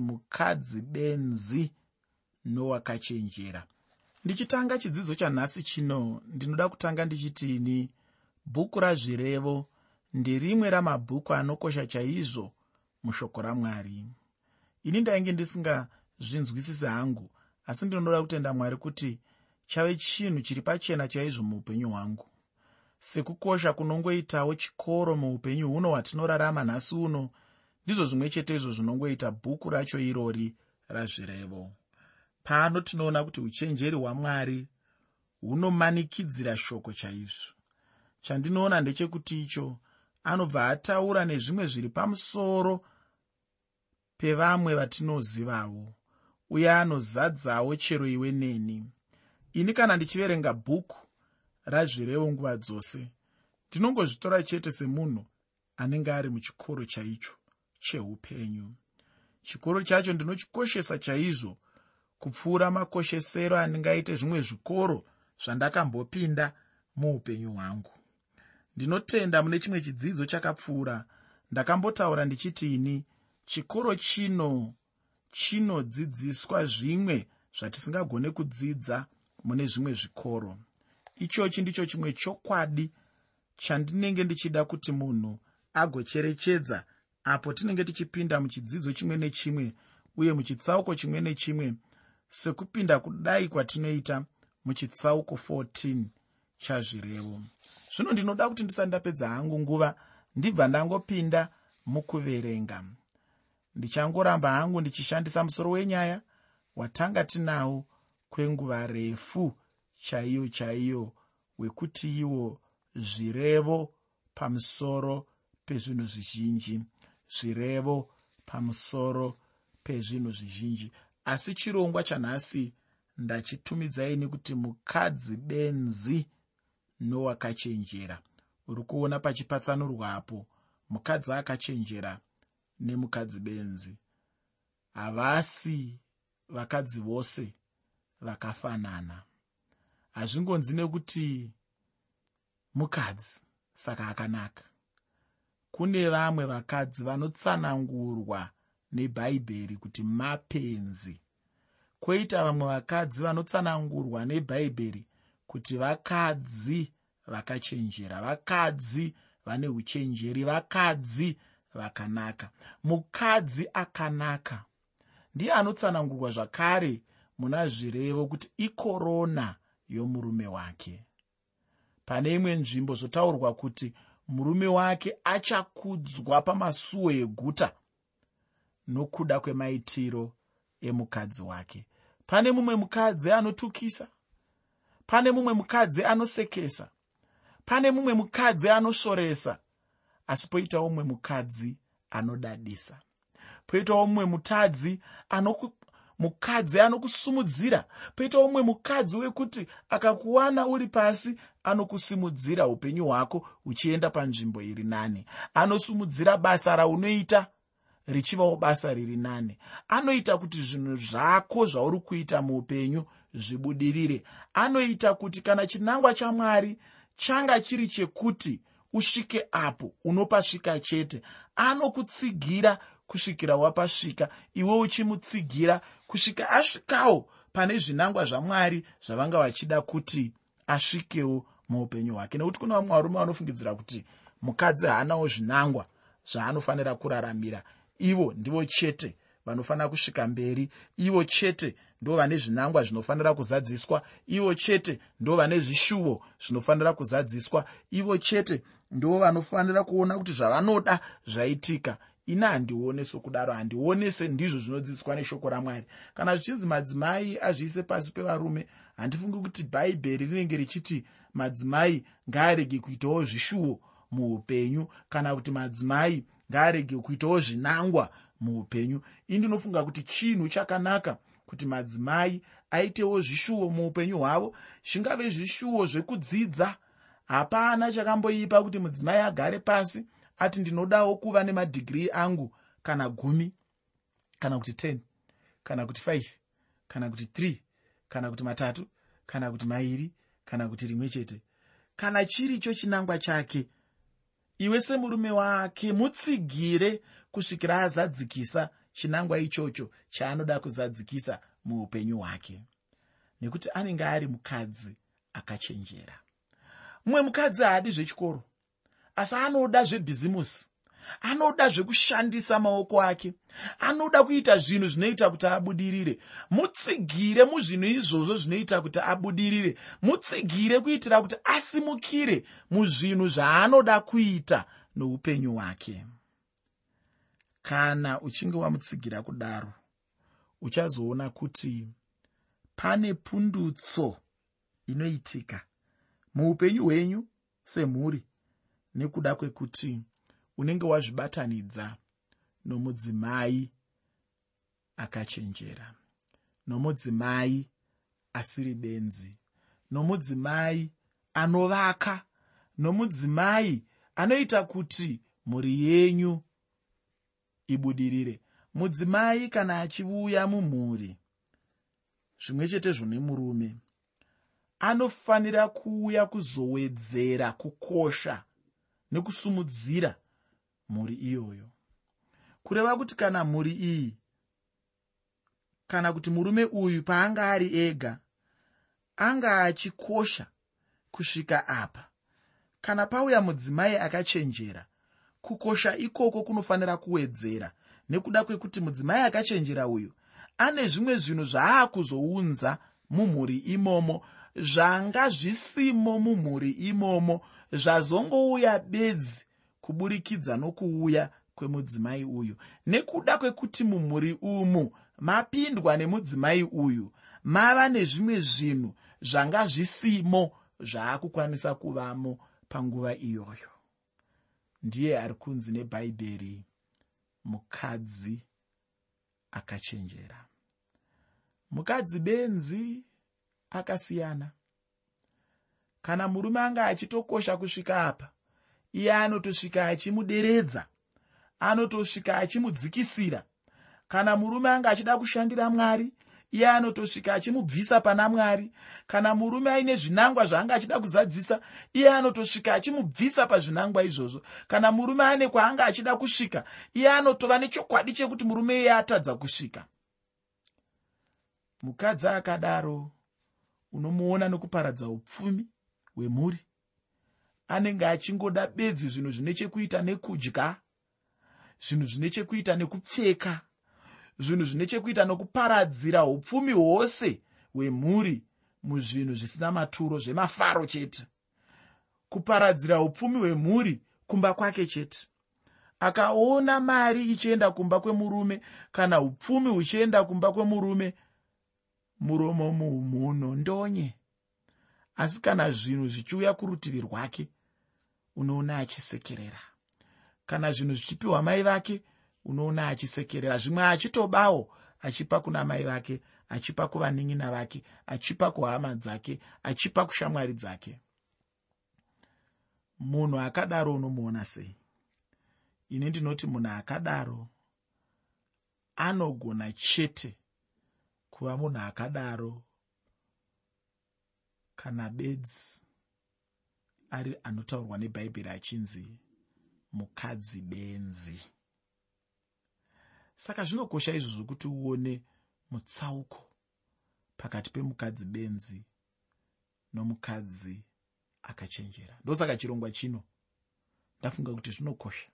mukadzi benzi nowakachenjera. Ndichitanga chidzidzo chanhasi chino. Ndinoda kutanga ndichitini? Bhuku razvirevo nderimwe ramabhuku anokosha chaizvo mushoko ramwari ini ndainge ndisingazvinzwisisi hangu asi ndinoda kutenda mwari kuti chave chinhu chiri pachena chaizvo muupenyu hwangu. Sekukosha kunongoitawo chikoro muupenyu huno hwatinorarama nhasi uno ndizvo zvimwe chete izvo zvinongoita bhuku racho irori razvirevo. Pano tinoona kuti uchenjeri hwamwari hunomanikidzira shoko chaizvo. Chandinoona ndechekuti icho anobva ataura nezvimwe zviri pamusoro pevamwe vatinozivawo uye anozadzawo chero iwe neni. Ini kana ndichiverenga bhuku razvirevo nguva dzose ndinongozvitora chete semunhu anenge ari muchikoro chaicho cheupenyu. Chikoro chacho ndinochikoshesa chaizvo kupfuura makoshesero andingaite zvimwe zvikoro zvandakambopinda muupenyu hwangu. Ndinotenda mune chimwe chidzidzo chakapfuura. Ndakambotaura ndichiti ini chikoro chino chinodzidziswa zvimwe zvatisingagone kudzidza mune zvimwe zvikoro. Ichochi ndicho chimwe chokwadi chandinenge ndichida kuti munhu agocherechedza apo tinenge tichipinda muchidzidzo chimwe nechimwe uye muchitsauko chimwe nechimwe sekupinda kudai kwatinoita muchitsauko 14 chazvirevo. Zvino ndinoda kuti ndisati ndapedza hangu nguva ndibva ndangopinda mukuverenga. Ndichangoramba hangu ndichishandisa musoro wenyaya watanga tinawo kwenguva refu chaiyo chaiyo wekuti iwo zvirevo pamusoro pezvinhu zvizhinji zvirevo pamusoro pezvinhu zvizhinji. Asi chirongwa chanhasi ndachitumidzai nekuti mukadzi benzi nowakachenjera. Uri kuona pachipatsanurwapo mukadzi akachenjera nemukadzi benzi. Havasi vakadzi vose vakafanana. Hazvingonzi nekuti mukadzi saka akanaka kune vamwe vakadzi vanotsanangurwa nebhaibheri kuti mapenzi. Kwoita vamwe vakadzi vanotsanangurwa nebhaibheri kuti vakadzi vakachenjera vakadzi vane uchenjeri vakadzi vakanaka. Mukadzi akanaka. Ndiye anotsanangurwa zvakare muna zvirevo kuti ikorona yomurume wake. Pane imwe nzvimbo zvotaurwa kuti murume wake achakudzwa pamasuo eguta nokuda kwemaitiro emukadzi wake. Pane mumwe mukadzi anotukisa pane mumwe mukadzi anosekesa pane mumwe mukadzi anosvoresa asi poitawo mumwe mukadzi anodadisa. Poitawo mumwe mutadzi anoku, mukadzi anokusumudzira. Poitawo mumwe mukadzi wekuti akakuwana uri pasi anokusimudzira upenyu hwako uchienda panzvimbo iri nani. Anosumudzira basa raunoita richivawo basa riri nani. Anoita kuti zvinhu zvako zvauri kuita muupenyu zvibudirire. Anoita kuti kana chinangwa chamwari changa chiri chekuti usvike apo unopasvika chete. Anokutsigira kusvikira wapasvika iwe uchimutsigira kusvika asvikawo pane zvinangwa zvamwari zvavanga vachida kuti asvikewo muupenyu hwake. Nekuti kuna vamwe varume vanofungidzira kuti mukadzi haanawo zvinangwa zvaanofanira kuraramira. Ivo ndivo chete vanofanira kusvika mberi. Ivo chete ndo vane zvinangwa zvinofanira kuzadziswa. Ivo chete ndo vane zvishuvo zvinofanira kuzadziswa. Ivo chete ndo vanofanira kuona kuti zvavanoda zvaitika. Ini handione sokudaro handione sendizvo zvinodzidziswa neshoko ramwari. Kana zvichinzi madzimai azviise pasi pevarume handifungi kuti bhaibheri rinenge richiti madzimai ngaarege kuitawo zvishuwo muupenyu kana kuti madzimai ngaarege kuitawo zvinangwa muupenyu. Ndinofunga kuti chinhu chakanaka kuti madzimai aitewo zvishuwo muupenyu hwavo. Zvingave zvishuwo zvekudzidza. Hapana chakamboipa kuti mudzimai agare pasi ati ndinodawo kuva nemadhigiri angu kana gumi kana kuti 10 kana kuti 5 kana kuti 3 kana kuti matatu kana kuti mairi kana kuti rimwe chete. Kana chiricho chinangwa chake iwe semurume wake mutsigire kusvikira azadzikisa chinangwa ichocho chaanoda kuzadzikisa muupenyu hwake. Nekuti anenge ari mukadzi akachenjera. Mumwe mukadzi haadi zvechikoro asi anoda zvebhizimusi anoda zvekushandisa maoko ake. Anoda kuita zvinhu zvinoita kuti abudirire. Mutsigire muzvinhu izvozvo zvinoita kuti abudirire. Mutsigire kuitira kuti asimukire muzvinhu zvaanoda kuita noupenyu hwake. Kana uchinge wamutsigira kudaro uchazoona kuti pane pundutso inoitika muupenyu hwenyu semhuri nekuda kwekuti unenge wazvibatanidza nomudzimai akachenjera nomudzimai asiri benzi nomudzimai anovaka nomudzimai anoita kuti mhuri yenyu ibudirire. Mudzimai kana achiuya mumhuri zvimwe chetezvo nemurume anofanira kuuya kuzowedzera kukosha nekusumudzira mhuri iyoyo. Kureva kuti kana mhuri iyi kana kuti murume uyu paanga ari ega anga achikosha kusvika apa. Kana pauya mudzimai akachenjera kukosha ikoko kunofanira kuwedzera. Nekuda kwekuti mudzimai akachenjera uyu ane zvimwe zvinhu zvaakuzounza mumhuri imomo zvanga zvisimo mumhuri imomo zvazongouya bedzi kuburikidza nokuuya kwemudzimai uyu. Nekuda kwekuti mumhuri umu mapindwa nemudzimai uyu mava nezvimwe zvinhu zvanga zvisimo zvaakukwanisa kuvamo panguva iyoyo. Ndiye ari kunzi nebhaibheri mukadzi akachenjera. Mukadzi benzi akasiyana. Kana murume anga achitokosha kusvika apa iye anotosvika achimuderedza anotosvika achimudzikisira. Kana murume anga achida kushandira mwari iye anotosvika achimubvisa pana mwari. Kana murume aine zvinangwa zvaanga achida kuzadzisa iye anotosvika achimubvisa pazvinangwa izvozvo. Kana murume ane kwaanga achida kusvika iye anotova nechokwadi chekuti murume iye atadza kusvika. Mukadzi akadaro unomuona nokuparadza upfumi hwemhuri anenge achingoda bedzi zvinhu zvine chekuita nekudya zvinhu zvine chekuita nekupfeka zvinhu zvine chekuita nokuparadzira upfumi hwose hwemhuri muzvinhu zvisina maturo zvemafaro chete. Kuparadzira upfumi hwemhuri kumba kwake chete. Akaona mari ichienda kumba kwemurume kana upfumi huchienda kumba kwemurume muromo muhumuno ndonye. Asi kana zvinhu zvichiuya kurutivi rwake unoona achisekerera. Kana zvinhu zvichipiwa mai vake unoona achisekerera. Zvimwe achitobawo achipa kuna mai vake achipa kuvanin'ina vake achipa kuhama dzake achipa kushamwari dzake. Munhu akadaro unomuona sei? Ini ndinoti munhu akadaro anogona chete kuva munhu akadaro kana bedzi ari anotaurwa nebhaibheri achinzi mukadzi benzi. Saka zvinokosha izvozvo kuti uone mutsauko pakati pemukadzi benzi nomukadzi akachenjera. Ndosaka chirongwa chino ndafunga kuti zvinokosha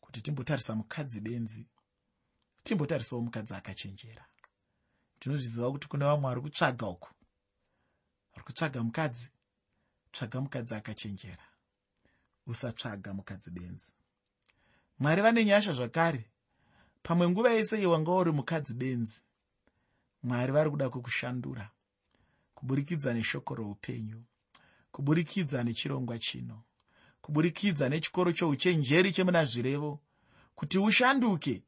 kuti timbotarisa mukadzi benzi timbotarisawo mukadzi akachenjera. Tinozviziva kuti kune vamwe vari kutsvaga uku vari kutsvaga mukadzi tsvaga mukadzi akachenjera. Usatsvaga mukadzi benzi. Mwari vane nyasha zvakare. Pamwe nguva yese iwanga uri mukadzi benzi. Mwari vari kuda kukushandura. Kuburikidza neshoko roupenyu. Kuburikidza nechirongwa chino. Kuburikidza nechikoro chouchenjeri chemuna zvirevo. Kuti ushanduke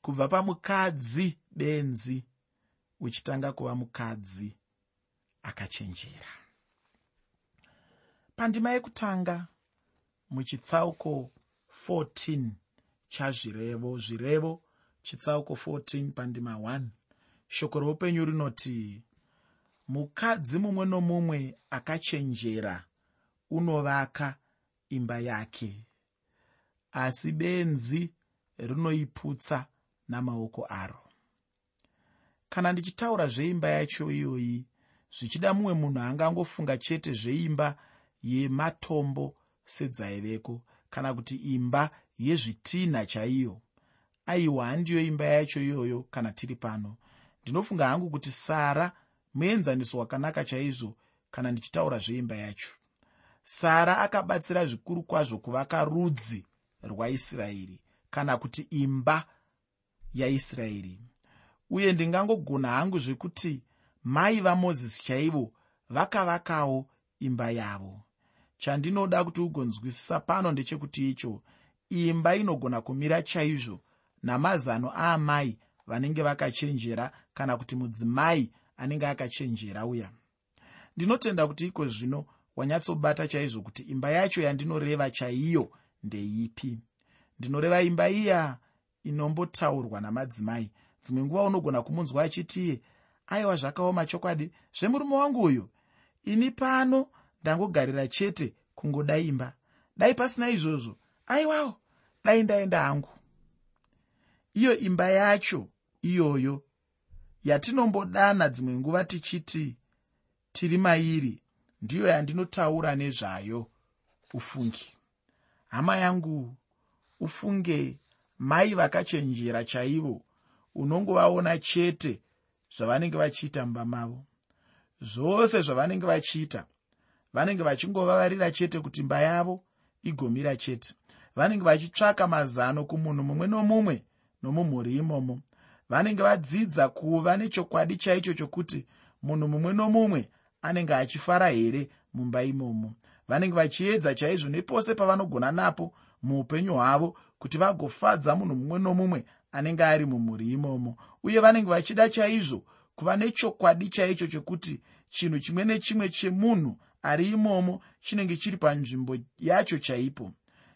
kubva pamukadzi benzi uchitanga kuva mukadzi akachenjera pandima yekutanga muchitsauko 14 chazvirevo. Zvirevo chitsauko 14 pandima 1 shoko roupenyu rinoti mukadzi mumwe nomumwe akachenjera unovaka imba yake. Asi benzi rinoiputsa namaoko aro. Kana ndichitaura zveimba yacho iyoyi zvichida mumwe munhu angangofunga chete zveimba yematombo sedzaiveko kana kuti imba yezvitinha chaiyo. Aiwa handiyo imba yacho iyoyo kana tiri pano. Ndinofunga hangu kuti sara muenzaniso wakanaka chaizvo kana ndichitaura zveimba yacho. Sara akabatsira zvikuru kwazvo kuvaka rudzi rwaisraeri kana kuti imba yaisraeri. Uye ndingangogona hangu zvekuti mai vamozisi chaivo vakavakawo imba yavo chandinoda kuti ugonzwisisa pano ndechekuti icho. Imba inogona kumira chaizvo namazano aamai vanenge vakachenjera kana kuti mudzimai anenge akachenjera uya. Ndinotenda kuti iko zvino wanyatsobata chaizvo kuti imba yacho yandinoreva chaiyo ndeipi. Ndinoreva imba iya inombotaurwa namadzimai. Dzimwe nguva unogona kumunzwa achitiye aiwa zvakaoma chokwadi. Zvemurume wangu uyu ini pano ndangogarira chete kungoda imba. Dai pasina izvozvo aiwawo dai ndaenda hangu. Iyo imba yacho iyoyo yatinombodana dzimwe nguva tichiti tiri mairi ndiyo yandinotaura nezvayo ufungi. Hama yangu ufunge mai vakachenjera chaivo unongovaona chete zvavanenge vachiita mumba mavo. Zvose zvavanenge vachiita vanenge vachingovavarira chete kuti mba yavo igomira chete. Vanenge vachitsvaka mazano kumunhu mumwe nomumwe nomumhuri imomo. Vanenge vadzidza kuva nechokwadi chaicho chokuti munhu mumwe nomumwe anenge achifara here mumba imomo. Vanenge vachiedza chaizvo nepose pavanogona napo muupenyu hwavo kuti vagofadza munhu mumwe nomumwe anenge ari mumhuri imomo. Uye vanenge vachida chaizvo kuva nechokwadi chaicho chokuti chinhu chimwe nechimwe chemunhu ari imomo chinenge chiri panzvimbo yacho chaipo.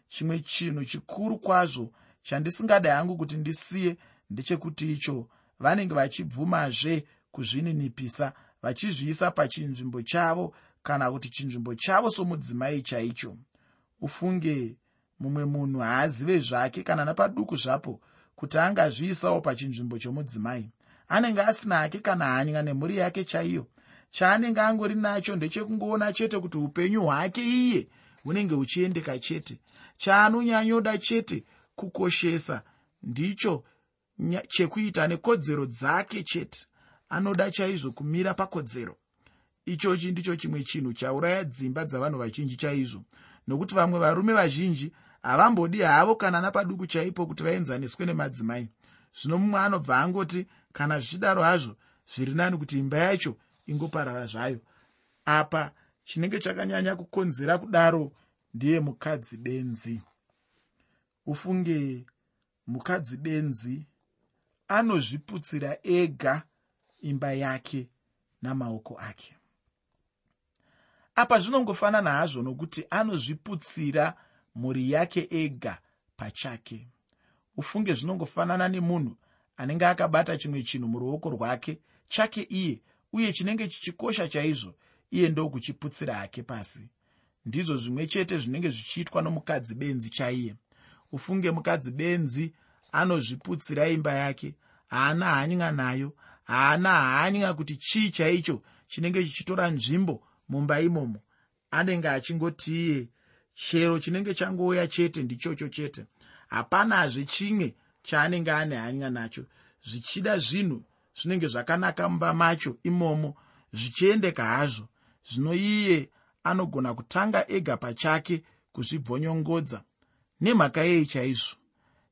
Chimwe chinhu chikuru kwazvo chandisingadi hangu kuti ndisiye ndechekuti icho vanenge vachibvumazve kuzvininipisa vachizviisa pachinzvimbo chavo kana kuti chinzvimbo chavo somudzimai chaicho. Ufunge mumwe munhu haazive zvake kana napaduku zvapo kuti angazviisawo pachinzvimbo chomudzimai. Anenge asina hake kana hanya nemhuri yake chaiyo chaanenge angori nacho ndechekungoona chete kuti upenyu hwake iye hunenge huchiendeka chete. Chaanonyanyoda chete kukoshesa ndicho chekuita nekodzero dzake chete. Anoda chaizvo kumira pakodzero. Ichochi ndicho chimwe chinhu chauraya dzimba dzavanhu vazhinji chaizvo. Nokuti vamwe varume vazhinji havambodi havo kana napaduku chaipo kuti vaenzaniswe nemadzimai. Zvino mumwe anobva angoti kana zvichidaro hazvo zviri nani kuti imba yacho ingoparara zvayo. Apa chinenge chakanyanya kukonzera kudaro ndiye mukadzi benzi. Ufunge mukadzi benzi anozviputsira ega imba yake namaoko ake. Apa zvinongofanana hazvo nokuti anozviputsira mhuri yake ega pachake. Ufunge zvinongofanana nemunhu anenge akabata chimwe chinhu muruoko rwake chake iye uye chinenge chichikosha chaizvo iye ndokuchiputsira hake pasi. Ndizvo zvimwe chete zvinenge zvichiitwa nomukadzi benzi chaiye. Ufunge mukadzi benzi anozviputsira imba yake. Haana hanya nayo. Haana hanya kuti chii chaicho chinenge chichitora nzvimbo mumba imomo. Anenge achingoti iye chero chinenge changouya chete ndichocho chete. Hapanazve chimwe chaanenge ane hanya nacho. Zvichida zvinhu zvinenge zvakanaka mumba macho imomo zvichiendeka hazvo zvino iye anogona kutanga ega pachake kuzvibvonyongodza. Nemhaka yei chaizvo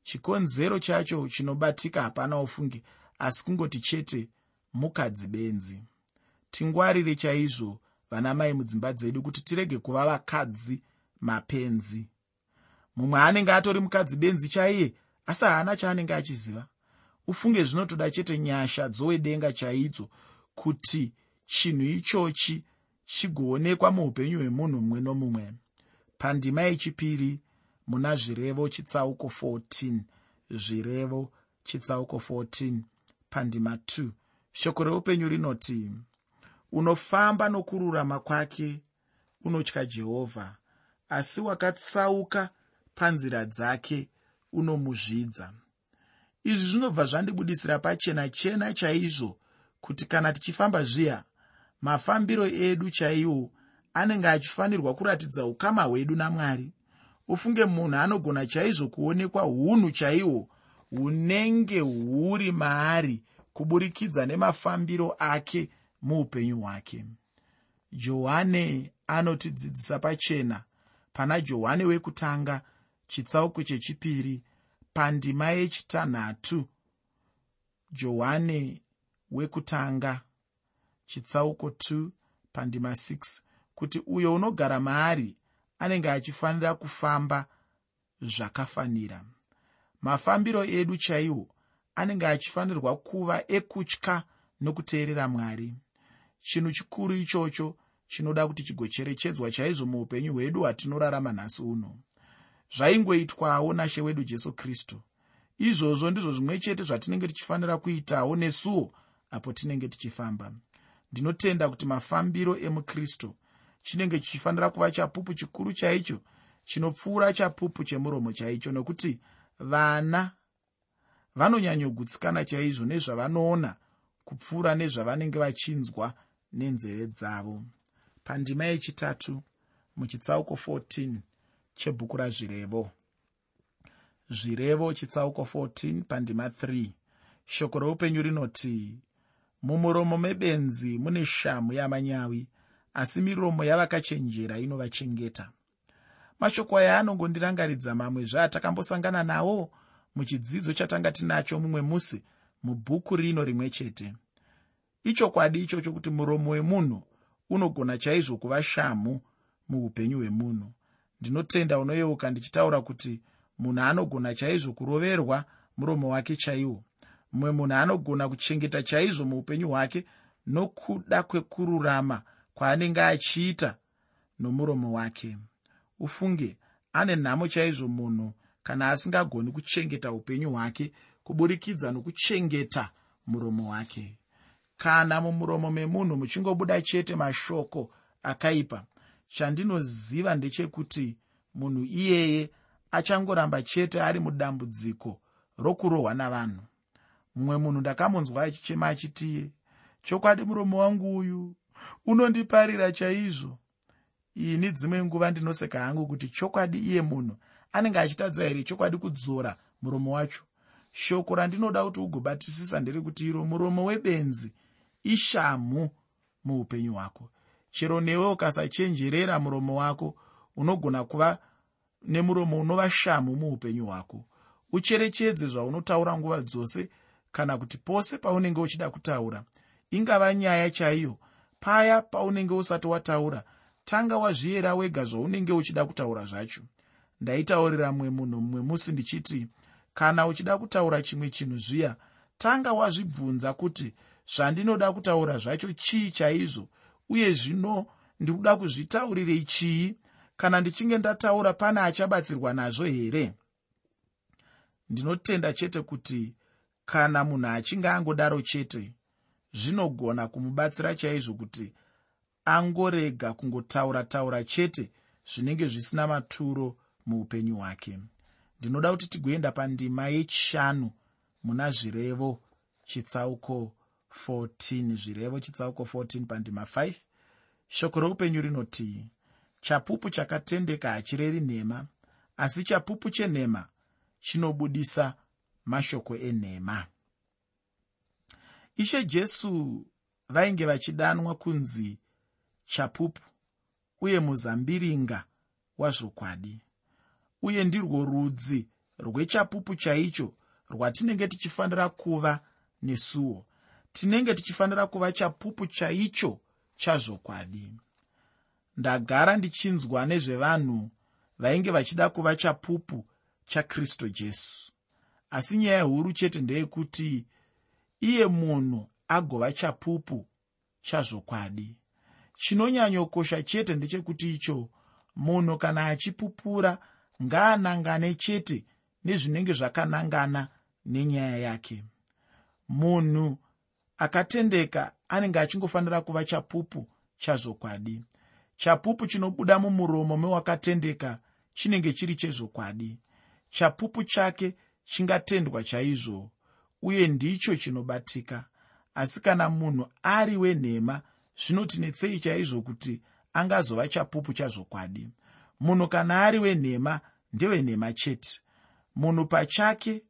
chikonzero chacho chinobatika hapana ufungi asi kungoti chete mukadzi benzi. Tingwarire chaizvo vana mai mudzimba dzedu kuti tirege kuva vakadzi mapenzi. Mumwe anenge atori mukadzi benzi chaiye asi haana chaanenge achiziva ufunge zvinotoda chete nyasha dzowedenga chaidzo kuti chinhu ichochi chigoonekwa muupenyu hwemunhu mumwe nomumwe. Pandima yechipiri muna zvirevo chitsauko 14 zvirevo chitsauko 14 pandima 2 shoko reupenyu rinoti unofamba nokururama kwake unotya jehovha asi wakatsauka panzira dzake unomuzvidza izvi zvinobva zvandibudisira pachena chena chaizvo kuti kana tichifamba zviya mafambiro edu chaiwo anenge achifanirwa kuratidza ukama hwedu namwari. Ufunge munhu anogona chaizvo kuonekwa unhu chaihwo hunenge huri maari kuburikidza nemafambiro ake muupenyu hwake. Johani anotidzidzisa pachena pana johani wekutanga chitsauko chechipiri pandima yechitanhatu johani wekutanga chitsauko 2 pandima 6 kuti uyo unogara maari anenge achifanira kufamba zvakafanira. Mafambiro edu chaiwo anenge achifanirwa kuva ekutya nokuteerera mwari. Chinhu chikuru ichocho chinoda kuti chigocherechedzwa chaizvo muupenyu hwedu hwatinorarama nhasi uno zvaingoitwawo nashe wedu jesu kristu. Izvozvo ndizvo zvimwe chete zvatinenge tichifanira kuitawo nesuwo apo tinenge tichifamba. Ndinotenda kuti mafambiro emukristu chinenge chichifanira kuva chapupu chikuru chaicho chinopfuura chapupu chemuromo chaicho nokuti vana vanonyanyogutsikana chaizvo nezvavanoona kupfuura nezvavanenge vachinzwa nenzeve dzavo. Pandima yechitatu muchitsauko 14 chebhuku razvirevo. Zvirevo chitsauko 14 pandima 3 shoko roupenyu rinoti mumuromo mebenzi mune shamu yamanyawi asi miromo yavakachenjera inovachengeta. Mashoko aya anongondirangaridza mamwe zvaatakambosangana nawo muchidzidzo chatanga tinacho mumwe musi mubhuku rino rimwe chete. Ichokwadi ichocho kuti muromo wemunhu unogona chaizvo kuva shamu muupenyu hwemunhu ndinotenda unoyeuka ndichitaura kuti munhu anogona chaizvo kuroverwa muromo wake chaiwo. Mumwe munhu anogona kuchengeta chaizvo muupenyu hwake nokuda kwekururama kwaanenge achiita nomuromo wake. Ufunge ane nhamo chaizvo munhu kana asingagoni kuchengeta upenyu hwake kuburikidza nokuchengeta muromo wake. Kana mumuromo memunhu muchingobuda chete mashoko akaipa chandinoziva ndechekuti munhu iyeye achangoramba chete ari mudambudziko rokurohwa navanhu. Mumwe munhu ndakamunzwa achichema achitiye chokwadi muromo wangu uyu unondiparira chaizvo. Ini dzimwe nguva ndinoseka hangu kuti chokwadi iye munhu anenge achitadza here chokwadi kudzora muromo wacho? Shoko randinoda kuti ugobatisisa ndere kuti iro muromo webenzi ishamhu muupenyu hwako chero newe ukasachenjerera muromo wako unogona kuva nemuromo unova shamhu muupenyu hwako. Ucherechedze zvaunotaura nguva dzose kana kuti pose paunenge uchida kutaura. Ingava nyaya chaiyo. Paya paunenge usati wataura tanga wazviyera wega zvaunenge uchida kutaura zvacho. Ndaitaurira mumwe munhu mumwe musi ndichiti kana uchida kutaura chimwe chinhu zviya tanga wazvibvunza kuti zvandinoda kutaura zvacho chii chaizvo uye zvino ndikuda kuzvitaurirei chii? Kana ndichinge ndataura pane achabatsirwa nazvo here? Ndinotenda chete kuti kana munhu achinge angodaro chete zvinogona kumubatsira chaizvo kuti angorega kungotaura taura chete zvinenge zvisina maturo muupenyu hwake. Ndinoda kuti tigoenda pandima yechishanu muna zvirevo chitsauko 14 zvirevo chitsauko 14 pandima 5 shoko roupenyu rinoti chapupu chakatendeka hachirevi nhema asi chapupu chenhema chinobudisa mashoko enhema. Ishe jesu vainge vachidanwa kunzi chapupu uye muzambiringa wazvokwadi. Uye ndirwo rudzi rwechapupu chaicho rwatinenge tichifanira kuva nesuwo tinenge tichifanira kuva chapupu chaicho chazvokwadi. Ndagara ndichinzwa nezvevanhu vainge vachida kuva chapupu chakristu jesu. Asi nyaya huru chete ndeyekuti iye munhu agova chapupu chazvokwadi. Chinonyanyokosha chete ndechekuti icho munhu kana achipupura ngaanangane chete nezvinenge zvakanangana nenyaya yake. Munhu akatendeka anenge achingofanira kuva chapupu chazvokwadi chapupu chinobuda mumuromo mewakatendeka chinenge chiri chezvokwadi chapupu chake chingatendwa chaizvo uye ndicho chinobatika. Asi kana munhu ari wenhema zvinotinetsei chaizvo kuti angazova chapupu chazvokwadi munhu kana ari wenhema ndewenhema chete. Munhu pachake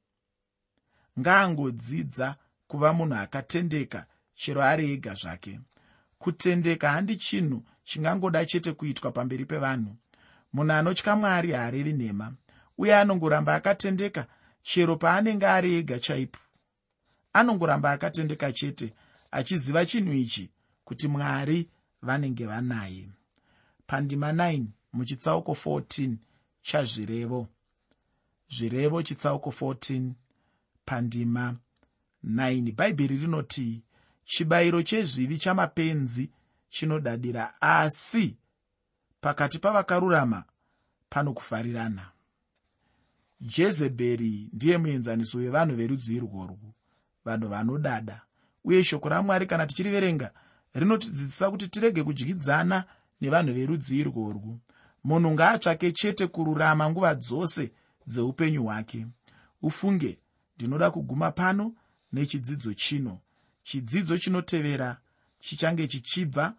ngaangodzidza kuva munhu akatendeka chero ari ega zvake. Kutendeka handi chinhu chingangoda chete kuitwa pamberi pevanhu. Munhu anotya mwari haarevi nhema uye anongoramba akatendeka chero paanenge ari ega chaipo. Anongoramba akatendeka chete achiziva chinhu ichi kuti mwari vanenge vanaye. Pandima 9 muchitsauko 14 chazvirevo. Zvirevo chitsauko 14 pandima 9 bhaibheri rinoti chibayiro chezvivi chamapenzi chinodadira asi pakati pavakarurama pano kufarirana. Jezebheri ndiye muenzaniso wevanhu verudzi irworwu vanhu vanodada. Uye shoko ramwari kana tichiriverenga rinotidzidzisa kuti tirege kudyidzana nevanhu verudzi irworwu munhu ngaatsvake chete kururama nguva dzose dzeupenyu hwake. Ufunge ndinoda kuguma pano nechidzidzo chino. Chidzidzo chinotevera chichange chichibva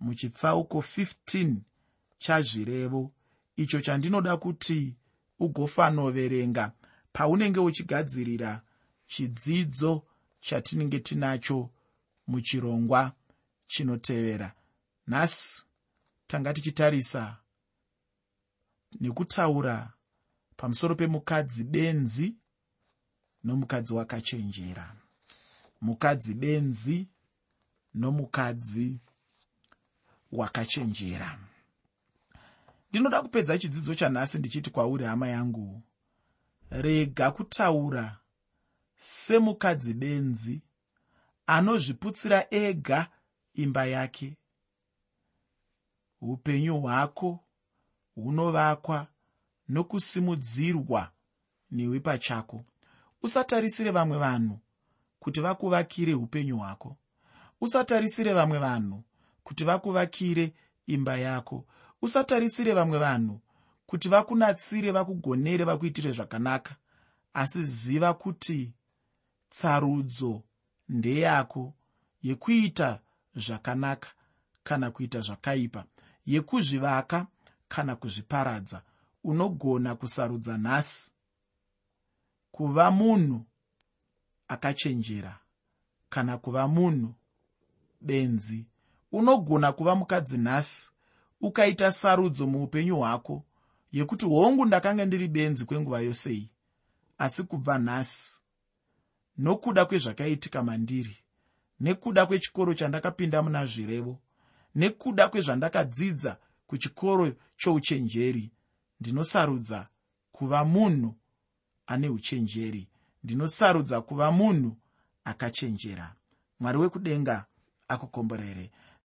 muchitsauko 15 chazvirevo. Icho chandinoda kuti ugofanoverenga paunenge uchigadzirira chidzidzo chatinenge tinacho muchirongwa chinotevera. Nhasi tanga tichitarisa nekutaura pamusoro pemukadzi benzi nomukadzi wakachenjera. Mukadzi benzi nomukadzi wakachenjera. Ndinoda kupedza chidzidzo chanhasi ndichiti kwauri hama yangu rega kutaura semukadzi benzi anozviputsira ega imba yake. Upenyu hwako hunovakwa nokusimudzirwa newe pachako usatarisire vamwe vanhu kuti vakuvakire upenyu hwako. Usatarisire vamwe vanhu kuti vakuvakire imba yako. Usatarisire vamwe vanhu kuti vakunatsire vakugonere vakuitire zvakanaka. Asi ziva kuti tsarudzo ndeyako yekuita zvakanaka kana kuita zvakaipa yekuzvivaka kana kuzviparadza. Unogona kusarudza nhasi kuva munhu akachenjera kana kuva munhu benzi. Unogona kuva mukadzi nhasi ukaita sarudzo muupenyu hwako yekuti hongu ndakanga ndiri benzi kwenguva yosei asi kubva nhasi. Nokuda kwezvakaitika mandiri nekuda kwechikoro chandakapinda muna zvirevo nekuda kwezvandakadzidza kuchikoro chouchenjeri ndinosarudza kuva munhu ane uchenjeri. Ndinosarudza kuva munhu akachenjera. Mwari wekudenga akukomborere